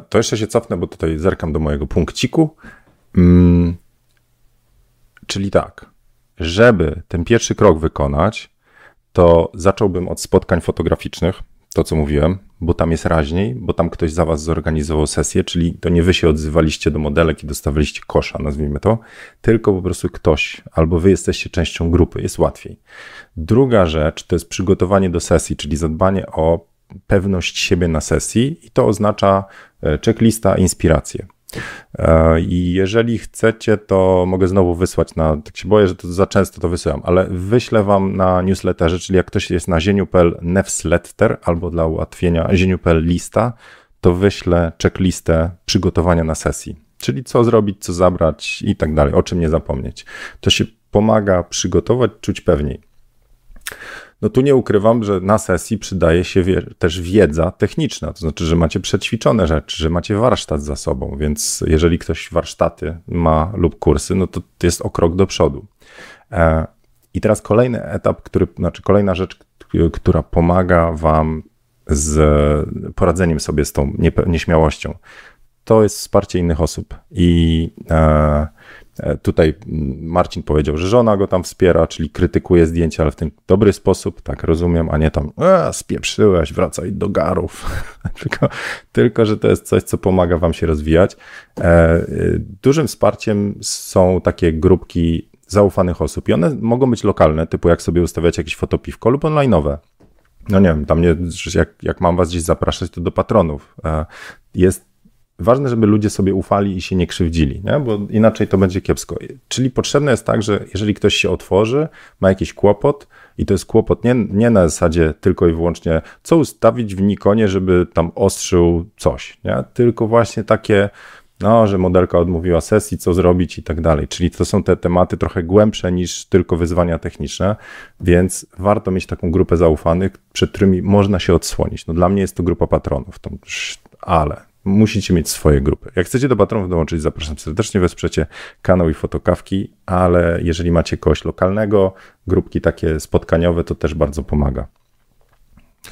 to jeszcze się cofnę, bo tutaj zerkam do mojego punkciku. Mm, czyli tak, żeby ten pierwszy krok wykonać, to zacząłbym od spotkań fotograficznych, to co mówiłem, bo tam jest raźniej, bo tam ktoś za was zorganizował sesję, czyli to nie wy się odzywaliście do modelek i dostawaliście kosza, nazwijmy to, tylko po prostu ktoś, albo wy jesteście częścią grupy, jest łatwiej. Druga rzecz to jest przygotowanie do sesji, czyli zadbanie o pewność siebie na sesji i to oznacza e, checklista, inspiracje. E, I jeżeli chcecie, to mogę znowu wysłać na, tak się boję, że to za często to wysyłam, ale wyślę wam na newsletterze, czyli jak ktoś jest na zieniu.pl newsletter albo dla ułatwienia zieniu.pl lista, to wyślę checklistę przygotowania na sesji. Czyli co zrobić, co zabrać i tak dalej, o czym nie zapomnieć. To się pomaga przygotować, czuć pewniej. No tu nie ukrywam, że na sesji przydaje się wie, też wiedza techniczna, to znaczy, że macie przećwiczone rzeczy, że macie warsztat za sobą, więc jeżeli ktoś warsztaty ma lub kursy, no to jest o krok do przodu. E, I teraz kolejny etap, który, znaczy kolejna rzecz, która pomaga wam z poradzeniem sobie z tą nieśmiałością, to jest wsparcie innych osób. I e, tutaj Marcin powiedział, że żona go tam wspiera, czyli krytykuje zdjęcia, ale w ten dobry sposób, tak rozumiem, a nie tam e, spieprzyłeś, wracaj do garów. [laughs] tylko, tylko, że to jest coś, co pomaga wam się rozwijać. E, dużym wsparciem są takie grupki zaufanych osób i one mogą być lokalne, typu jak sobie ustawiać jakieś fotopiwko lub online'owe. No nie wiem, tam nie, jak, jak mam was gdzieś zapraszać, to do patronów. Jest ważne, żeby ludzie sobie ufali i się nie krzywdzili, nie? bo inaczej to będzie kiepsko. Czyli potrzebne jest tak, że jeżeli ktoś się otworzy, ma jakiś kłopot i to jest kłopot nie, nie na zasadzie tylko i wyłącznie, co ustawić w Nikonie, żeby tam ostrzył coś, nie? tylko właśnie takie, no, że modelka odmówiła sesji, co zrobić i tak dalej. Czyli to są te tematy trochę głębsze niż tylko wyzwania techniczne, więc warto mieć taką grupę zaufanych, przed którymi można się odsłonić. No dla mnie jest to grupa patronów, ale musicie mieć swoje grupy. Jak chcecie do patronów dołączyć, zapraszam serdecznie, wesprzecie kanał i fotokawki, ale jeżeli macie kogoś lokalnego, grupki takie spotkaniowe, to też bardzo pomaga.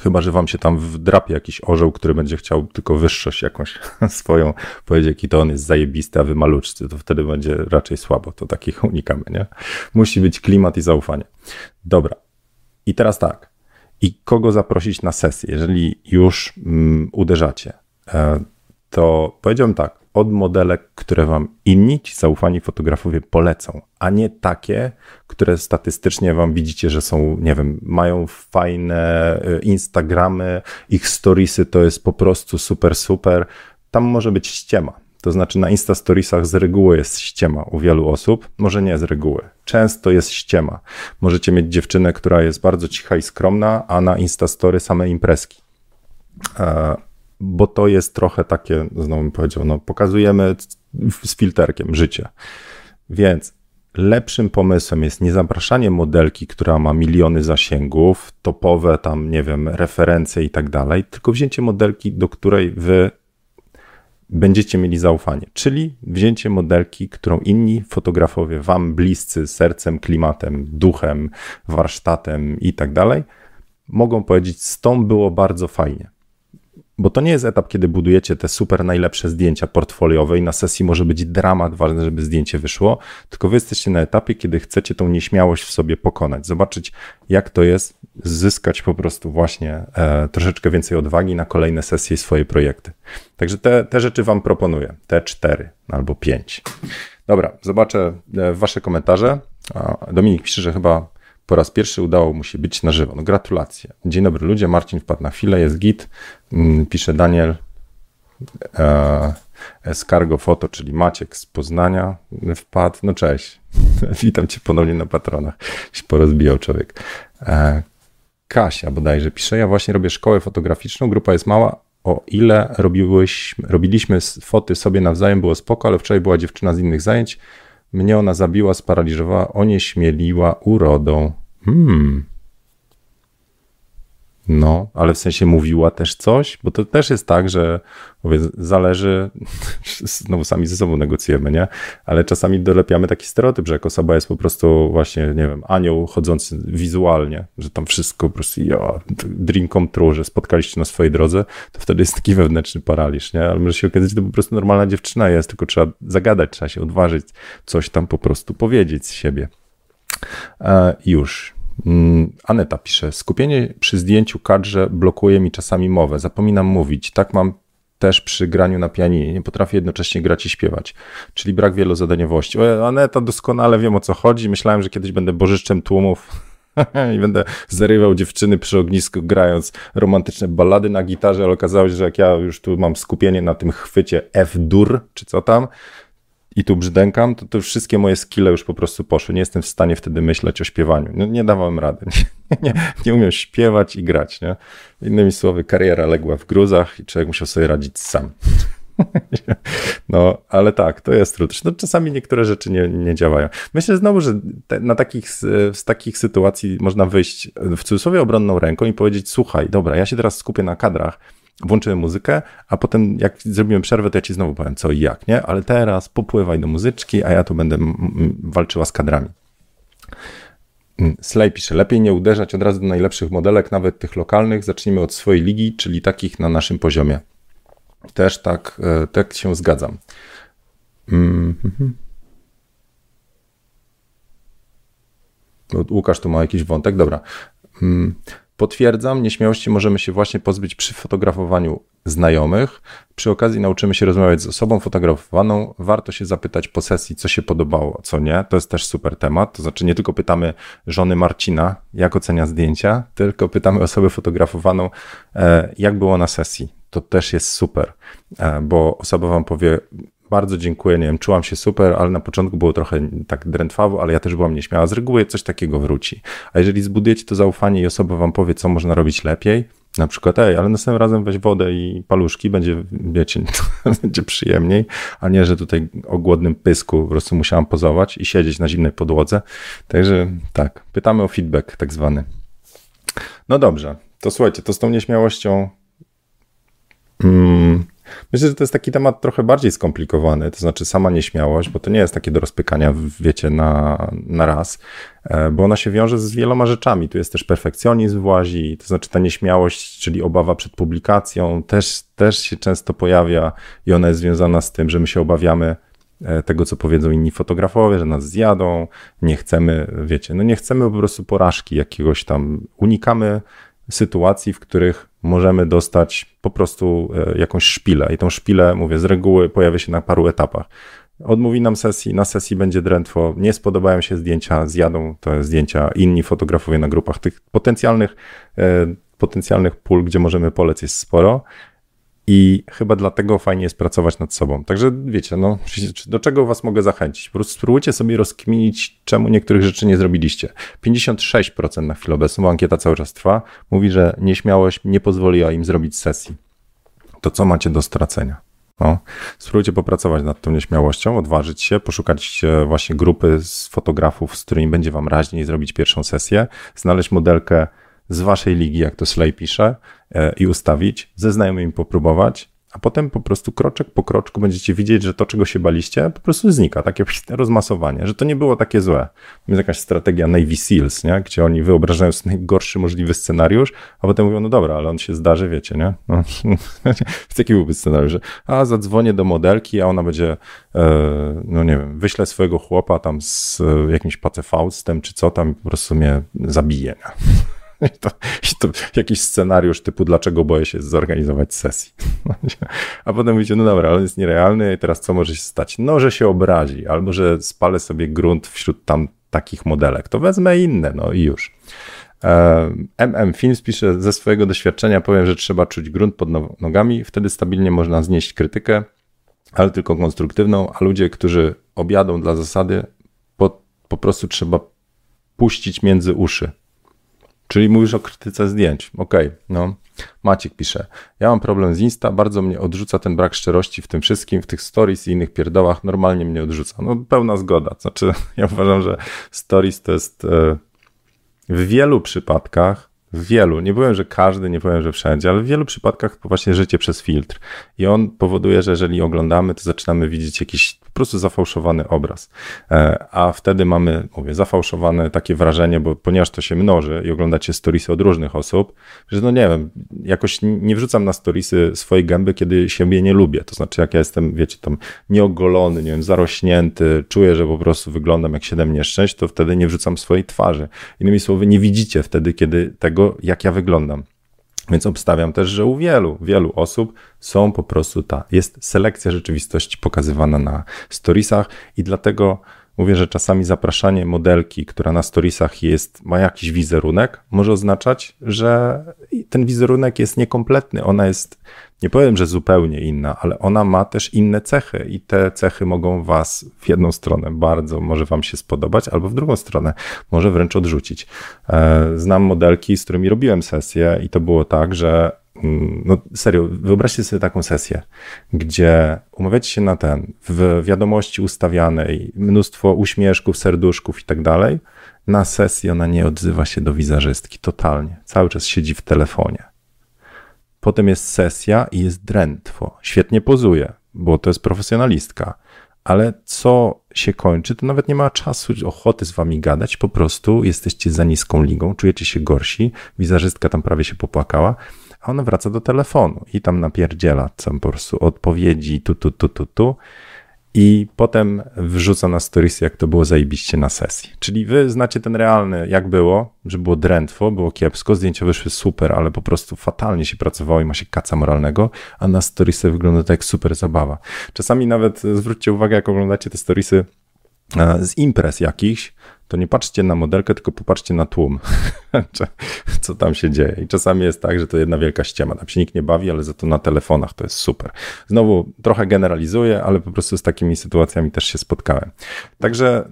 Chyba, że wam się tam wdrapie jakiś orzeł, który będzie chciał tylko wyższość jakąś [laughs] swoją, powiedzieć, jaki to on jest zajebisty, a wy maluczcy, to wtedy będzie raczej słabo. To takich [laughs] unikamy, nie? Musi być klimat i zaufanie. Dobra. I teraz tak. I kogo zaprosić na sesję, jeżeli już mm, uderzacie? E, to powiedziałbym tak, od modelek, które wam inni, ci zaufani fotografowie polecą, a nie takie, które statystycznie wam widzicie, że są, nie wiem, mają fajne y, Instagramy, ich storiesy to jest po prostu super, super. Tam może być ściema. To znaczy na Insta Storiesach z reguły jest ściema u wielu osób, może nie z reguły. Często jest ściema. Możecie mieć dziewczynę, która jest bardzo cicha i skromna, a na Insta Story same imprezki. Bo to jest trochę takie, znowu bym powiedział, no, pokazujemy z filterkiem życie. Więc lepszym pomysłem jest nie zapraszanie modelki, która ma miliony zasięgów, topowe tam, nie wiem, referencje i tak dalej, tylko wzięcie modelki, do której wy będziecie mieli zaufanie, czyli wzięcie modelki, którą inni fotografowie, wam bliscy sercem, klimatem, duchem, warsztatem i tak dalej, mogą powiedzieć, z tą było bardzo fajnie. Bo to nie jest etap, kiedy budujecie te super najlepsze zdjęcia portfoliowe i na sesji może być dramat, ważne, żeby zdjęcie wyszło, tylko wy jesteście na etapie, kiedy chcecie tą nieśmiałość w sobie pokonać, zobaczyć, jak to jest zyskać po prostu właśnie e, troszeczkę więcej odwagi na kolejne sesje i swoje projekty. Także te, te rzeczy wam proponuję, te cztery albo pięć. Dobra, zobaczę e, wasze komentarze. Dominik pisze, że chyba po raz pierwszy udało mu się być na żywo. No gratulacje. Dzień dobry ludzie, Marcin wpadł na chwilę, jest git, mm, pisze Daniel, e, Escargo Foto, czyli Maciek z Poznania wpadł. No cześć, [laughs] witam cię ponownie na patronach. Się porozbijał człowiek. E, Kasia bodajże pisze, ja właśnie robię szkołę fotograficzną, grupa jest mała, o ile robiłyśmy, robiliśmy foty sobie nawzajem, było spoko, ale wczoraj była dziewczyna z innych zajęć, mnie ona zabiła, sparaliżowała, onieśmieliła urodą. Hmm. No, ale w sensie mówiła też coś, bo to też jest tak, że mówię, zależy, [laughs] znowu sami ze sobą negocjujemy, nie? Ale czasami dolepiamy taki stereotyp, że jak osoba jest po prostu właśnie, nie wiem, anioł chodzący wizualnie, że tam wszystko po prostu, ja, dream come true, że spotkaliście na swojej drodze, to wtedy jest taki wewnętrzny paraliż, nie? Ale może się okazać, że to po prostu normalna dziewczyna jest, tylko trzeba zagadać, trzeba się odważyć, coś tam po prostu powiedzieć z siebie. E, już. Mm, Aneta pisze, skupienie przy zdjęciu kadrze blokuje mi czasami mowę, zapominam mówić, tak mam też przy graniu na pianinie, nie potrafię jednocześnie grać i śpiewać, czyli brak wielozadaniowości. O, Aneta, doskonale wiem o co chodzi, myślałem, że kiedyś będę bożyszczem tłumów. [laughs] I będę zarywał dziewczyny przy ognisku grając romantyczne ballady na gitarze, ale okazało się, że jak ja już tu mam skupienie na tym chwycie F-dur, czy co tam, i tu brzdękam, to, to wszystkie moje skille już po prostu poszły. Nie jestem w stanie wtedy myśleć o śpiewaniu. No, nie dawałem rady. [laughs] Nie, nie, nie umiem śpiewać i grać. Nie? Innymi słowy, kariera legła w gruzach i człowiek musiał sobie radzić sam. [laughs] No, ale tak, to jest trudne. No, czasami niektóre rzeczy nie, nie działają. Myślę znowu, że te, na takich, z takich sytuacji można wyjść w cudzysłowie obronną ręką i powiedzieć: Słuchaj, dobra, ja się teraz skupię na kadrach włączyłem muzykę, a potem jak zrobimy przerwę, to ja ci znowu powiem co i jak, nie? Ale teraz popływaj do muzyczki, a ja tu będę walczyła z kadrami. Mm, Slay pisze, lepiej nie uderzać od razu do najlepszych modelek, nawet tych lokalnych. Zacznijmy od swojej ligi, czyli takich na naszym poziomie. Też tak, e, tak się zgadzam. Mm -hmm. Łukasz tu ma jakiś wątek, dobra. Potwierdzam, nieśmiałości możemy się właśnie pozbyć przy fotografowaniu znajomych. Przy okazji nauczymy się rozmawiać z osobą fotografowaną. Warto się zapytać po sesji, co się podobało, co nie. To jest też super temat. To znaczy, nie tylko pytamy żony Marcina, jak ocenia zdjęcia, tylko pytamy osobę fotografowaną, e, jak było na sesji. To też jest super, e, bo osoba wam powie, bardzo dziękuję, nie wiem, czułam się super, ale na początku było trochę tak drętwawo, ale ja też byłam nieśmiała. Z reguły coś takiego wróci. A jeżeli zbudujecie to zaufanie i osoba wam powie, co można robić lepiej, na przykład, ej, ale następnym razem weź wodę i paluszki, będzie, wiecie, [laughs] będzie przyjemniej, a nie, że tutaj o głodnym pysku po prostu musiałam pozować i siedzieć na zimnej podłodze. Także tak, pytamy o feedback tak zwany. No dobrze, to słuchajcie, to z tą nieśmiałością Myślę, że to jest taki temat trochę bardziej skomplikowany, to znaczy sama nieśmiałość, bo to nie jest takie do rozpykania, wiecie, na, na raz, e, bo ona się wiąże z wieloma rzeczami. Tu jest też perfekcjonizm włazi, to znaczy ta nieśmiałość, czyli obawa przed publikacją, też, też się często pojawia i ona jest związana z tym, że my się obawiamy e, tego, co powiedzą inni fotografowie, że nas zjadą, nie chcemy, wiecie, no nie chcemy po prostu porażki jakiegoś tam, unikamy sytuacji, w których możemy dostać po prostu e, jakąś szpilę. I tą szpilę, mówię, z reguły pojawia się na paru etapach. Odmówi nam sesji, na sesji będzie drętwo, nie spodobają się zdjęcia, zjadą te zdjęcia inni fotografowie na grupach. Tych potencjalnych, e, potencjalnych pól, gdzie możemy polec jest sporo. I chyba dlatego fajnie jest pracować nad sobą. Także wiecie, no, do czego was mogę zachęcić? Po prostu spróbujcie sobie rozkminić, czemu niektórych rzeczy nie zrobiliście. 56% na chwilę obecną, bo ankieta cały czas trwa, mówi, że nieśmiałość nie pozwoliła im zrobić sesji. To co macie do stracenia? No, spróbujcie popracować nad tą nieśmiałością, odważyć się, poszukać e, właśnie grupy z fotografów, z którymi będzie wam raźniej zrobić pierwszą sesję, znaleźć modelkę z waszej ligi, jak to Slay pisze, i ustawić, ze znajomymi popróbować, a potem po prostu kroczek po kroczku będziecie widzieć, że to, czego się baliście, po prostu znika, takie [laughs] rozmasowanie, że to nie było takie złe. Jest jakaś strategia Navy Seals, nie? gdzie oni wyobrażają sobie najgorszy możliwy scenariusz, a potem mówią, no dobra, ale on się zdarzy, wiecie, nie? No, [laughs] jaki byłby scenariusz, a zadzwonię do modelki, a ona będzie, e, no nie wiem, wyślę swojego chłopa tam z e, jakimś pacefaustem, czy co tam i po prostu mnie zabije, nie? I [laughs] to, I to, jakiś scenariusz typu, dlaczego boję się zorganizować sesji. [laughs] A potem mówicie, no dobra, on jest nierealny i teraz co może się stać? No, że się obrazi, albo że spalę sobie grunt wśród tam takich modelek. To wezmę inne, no i już. MM Films pisze, ze swojego doświadczenia powiem, że trzeba czuć grunt pod nogami, wtedy stabilnie można znieść krytykę, ale tylko konstruktywną, a ludzie, którzy objadą dla zasady, po, po prostu trzeba puścić między uszy. Czyli mówisz o krytyce zdjęć. Okej, okay, no. Maciek pisze. Ja mam problem z Insta, bardzo mnie odrzuca ten brak szczerości w tym wszystkim, w tych stories i innych pierdołach. Normalnie mnie odrzuca. No pełna zgoda. Znaczy, [laughs] ja uważam, że stories to jest e, w wielu przypadkach w wielu, nie powiem, że każdy, nie powiem, że wszędzie, ale w wielu przypadkach właśnie życie przez filtr. I on powoduje, że jeżeli oglądamy, to zaczynamy widzieć jakiś po prostu zafałszowany obraz. E, a wtedy mamy, mówię, zafałszowane takie wrażenie, bo ponieważ to się mnoży i oglądacie storiesy od różnych osób, że no nie wiem, jakoś nie wrzucam na storiesy swojej gęby, kiedy siebie nie lubię. To znaczy, jak ja jestem, wiecie, tam nieogolony, nie wiem, zarośnięty, czuję, że po prostu wyglądam jak siedem nieszczęść, to wtedy nie wrzucam swojej twarzy. Innymi słowy, nie widzicie wtedy, kiedy tego, jak ja wyglądam. Więc obstawiam też, że u wielu, wielu osób są po prostu ta, jest selekcja rzeczywistości pokazywana na storiesach i dlatego mówię, że czasami zapraszanie modelki, która na storiesach jest, ma jakiś wizerunek, może oznaczać, że ten wizerunek jest niekompletny. Ona jest nie powiem, że zupełnie inna, ale ona ma też inne cechy i te cechy mogą was w jedną stronę bardzo może wam się spodobać, albo w drugą stronę może wręcz odrzucić. E, znam modelki, z którymi robiłem sesję i to było tak, że mm, no serio, wyobraźcie sobie taką sesję, gdzie umawiacie się na ten, w wiadomości ustawianej, mnóstwo uśmieszków, serduszków i tak dalej, na sesji ona nie odzywa się do wizerzystki, totalnie. Cały czas siedzi w telefonie Potem jest sesja i jest drętwo. Świetnie pozuje, bo to jest profesjonalistka. Ale co się kończy, to nawet nie ma czasu, ochoty z wami gadać, po prostu jesteście za niską ligą, czujecie się gorsi, wizerzystka tam prawie się popłakała, a ona wraca do telefonu i tam napierdziela tam po prostu odpowiedzi tu, tu, tu, tu, tu i potem wrzuca na stories, jak to było zajebiście na sesji. Czyli wy znacie ten realny, jak było, że było drętwo, było kiepsko, zdjęcia wyszły super, ale po prostu fatalnie się pracowało i ma się kaca moralnego, a na storiesy wygląda to jak super zabawa. Czasami nawet zwróćcie uwagę, jak oglądacie te storiesy e, z imprez jakichś, to nie patrzcie na modelkę, tylko popatrzcie na tłum, [laughs] co tam się dzieje. I czasami jest tak, że to jedna wielka ściema. Tam się nikt nie bawi, ale za to na telefonach to jest super. Znowu trochę generalizuję, ale po prostu z takimi sytuacjami też się spotkałem. Także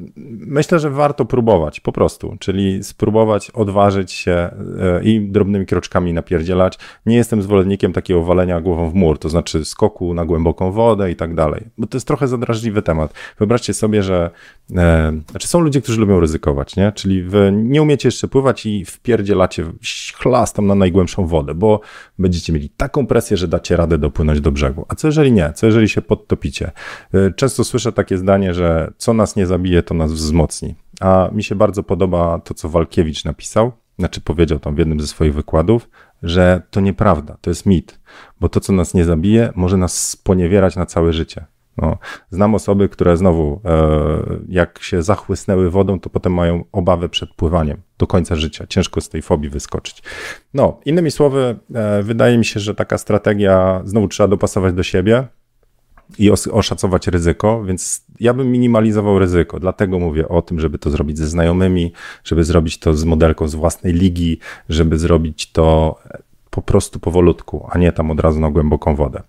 myślę, że warto próbować po prostu, czyli spróbować odważyć się e, i drobnymi kroczkami napierdzielać. Nie jestem zwolennikiem takiego walenia głową w mur, to znaczy skoku na głęboką wodę i tak dalej, bo to jest trochę zadrażliwy temat. Wyobraźcie sobie, że e, znaczy są ludzie, którzy lubią ryzykować, nie? Czyli wy nie umiecie jeszcze pływać i wpierdzielacie chlastem na najgłębszą wodę, bo będziecie mieli taką presję, że dacie radę dopłynąć do brzegu. A co jeżeli nie? Co jeżeli się podtopicie? Y, często słyszę takie zdanie, że co nas nie zabije, to nas wzmocni. A mi się bardzo podoba to, co Walkiewicz napisał, znaczy powiedział tam w jednym ze swoich wykładów, że to nieprawda, to jest mit, bo to, co nas nie zabije, może nas sponiewierać na całe życie. No, znam osoby, które znowu, e, jak się zachłysnęły wodą, to potem mają obawę przed pływaniem do końca życia. Ciężko z tej fobii wyskoczyć. No, innymi słowy, e, wydaje mi się, że taka strategia znowu trzeba dopasować do siebie i oszacować ryzyko, więc ja bym minimalizował ryzyko. Dlatego mówię o tym, żeby to zrobić ze znajomymi, żeby zrobić to z modelką z własnej ligi, żeby zrobić to po prostu powolutku, a nie tam od razu na głęboką wodę.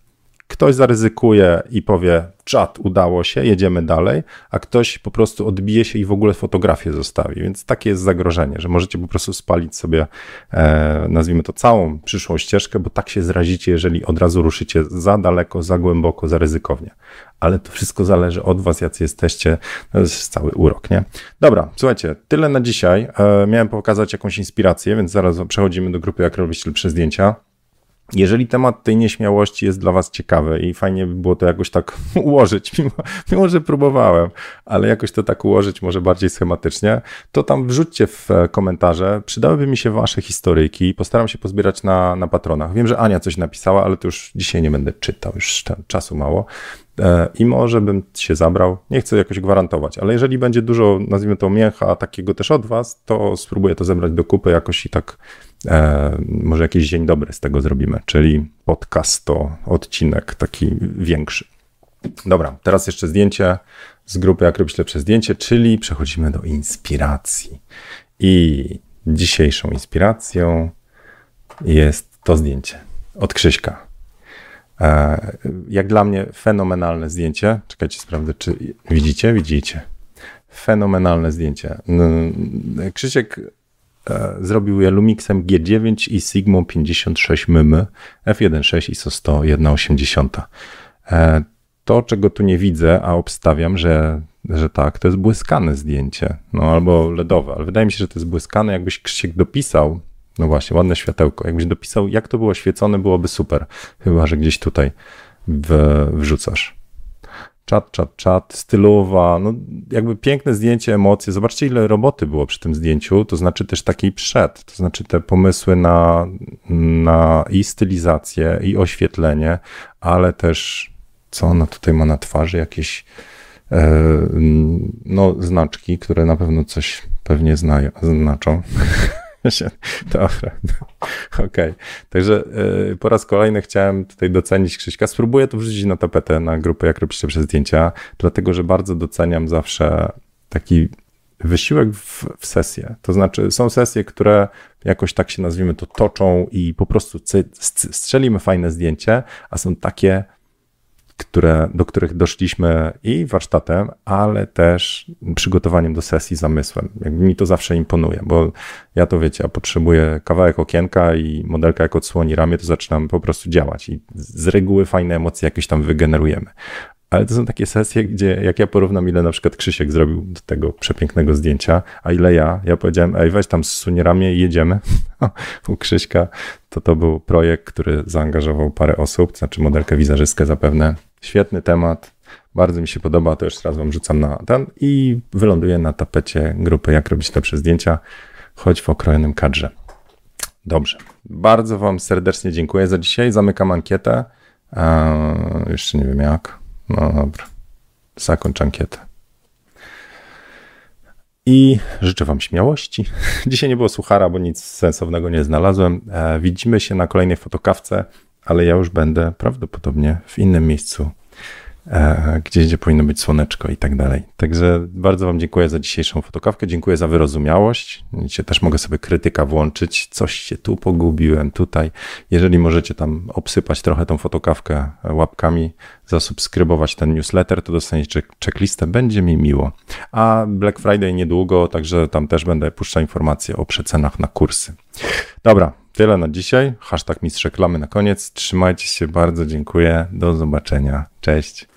Ktoś zaryzykuje i powie, czat, udało się, jedziemy dalej, a ktoś po prostu odbije się i w ogóle fotografię zostawi. Więc takie jest zagrożenie, że możecie po prostu spalić sobie, e, nazwijmy to, całą przyszłą ścieżkę, bo tak się zrazicie, jeżeli od razu ruszycie za daleko, za głęboko, za ryzykownie. Ale to wszystko zależy od was, jacy jesteście. To jest cały urok, nie? Dobra, słuchajcie, tyle na dzisiaj. E, miałem pokazać jakąś inspirację, więc zaraz przechodzimy do grupy, jak robić lepsze zdjęcia. Jeżeli temat tej nieśmiałości jest dla Was ciekawy i fajnie by było to jakoś tak [laughs] ułożyć, mimo, mimo, że próbowałem, ale jakoś to tak ułożyć może bardziej schematycznie, to tam wrzućcie w e, komentarze. Przydałyby mi się Wasze historyjki. Postaram się pozbierać na, na patronach. Wiem, że Ania coś napisała, ale to już dzisiaj nie będę czytał, już czasu mało. E, I może bym się zabrał. Nie chcę jakoś gwarantować, ale jeżeli będzie dużo, nazwijmy to mięcha, takiego też od Was, to spróbuję to zebrać do kupy jakoś i tak E, może jakiś dzień dobry z tego zrobimy, czyli podcast to odcinek taki większy. Dobra, teraz jeszcze zdjęcie z grupy Jak robić lepsze zdjęcie, czyli przechodzimy do inspiracji. I dzisiejszą inspiracją jest to zdjęcie od Krzyśka. E, jak dla mnie fenomenalne zdjęcie. Czekajcie, sprawdzę, czy widzicie? Widzicie. Fenomenalne zdjęcie. Krzysiek zrobił je Lumixem G9 i Sigmą 56 mm f1.6 ISO 100 1.80. To, czego tu nie widzę, a obstawiam, że, że tak, to jest błyskane zdjęcie, no albo LEDowe, ale wydaje mi się, że to jest błyskane. Jakbyś Krzysiek dopisał, no właśnie, ładne światełko, jakbyś dopisał, jak to było świecone, byłoby super. Chyba, że gdzieś tutaj w, wrzucasz czat, czat, czat, stylowa, no jakby piękne zdjęcie, emocje. Zobaczcie, ile roboty było przy tym zdjęciu, to znaczy też takiej przed, to znaczy te pomysły na, na i stylizację, i oświetlenie, ale też co ona tutaj ma na twarzy, jakieś e, no, znaczki, które na pewno coś pewnie znają, znaczą. [laughs] [laughs] Dobra, okej. Okay. Także y, po raz kolejny chciałem tutaj docenić Krzyśka. Spróbuję to wrzucić na tapetę, na grupę Jak robicie przez zdjęcia, dlatego że bardzo doceniam zawsze taki wysiłek w, w sesję. To znaczy, są sesje, które jakoś tak się nazwijmy to toczą i po prostu strzelimy fajne zdjęcie, a są takie, które, do których doszliśmy i warsztatem, ale też przygotowaniem do sesji zamysłem. Mi to zawsze imponuje, bo ja to wiecie, ja potrzebuję kawałek okienka i modelka jak odsłoni ramię, to zaczynam po prostu działać i z reguły fajne emocje jakieś tam wygenerujemy. Ale to są takie sesje, gdzie jak ja porównam, ile na przykład Krzysiek zrobił do tego przepięknego zdjęcia, a ile ja, ja powiedziałem, ej, weź tam zsuń ramię i jedziemy. [laughs] U Krzyśka to to był projekt, który zaangażował parę osób, znaczy modelkę wizerzystkę zapewne. Świetny temat, bardzo mi się podoba, to już raz wam rzucam na ten i wyląduję na tapecie grupy Jak robić lepsze zdjęcia, choć w okrojonym kadrze. Dobrze, bardzo wam serdecznie dziękuję za dzisiaj, zamykam ankietę, eee, jeszcze nie wiem jak. No dobra. Zakończ ankietę. I życzę Wam śmiałości. [laughs] Dzisiaj nie było suchara, bo nic sensownego nie znalazłem. E, widzimy się na kolejnej fotokawce, ale ja już będę prawdopodobnie w innym miejscu E, gdzieś, gdzie powinno być słoneczko i tak dalej. Także bardzo Wam dziękuję za dzisiejszą fotokawkę, dziękuję za wyrozumiałość. Wiecie, też mogę sobie krytyka włączyć, coś się tu pogubiłem, tutaj. Jeżeli możecie tam obsypać trochę tą fotokawkę łapkami, zasubskrybować ten newsletter, to dostaniecie checklistę, będzie mi miło. A Black Friday niedługo, także tam też będę puszczał informacje o przecenach na kursy. Dobra, Tyle na dzisiaj. Hashtag mistrz reklamy na koniec. Trzymajcie się bardzo, dziękuję. Do zobaczenia. Cześć.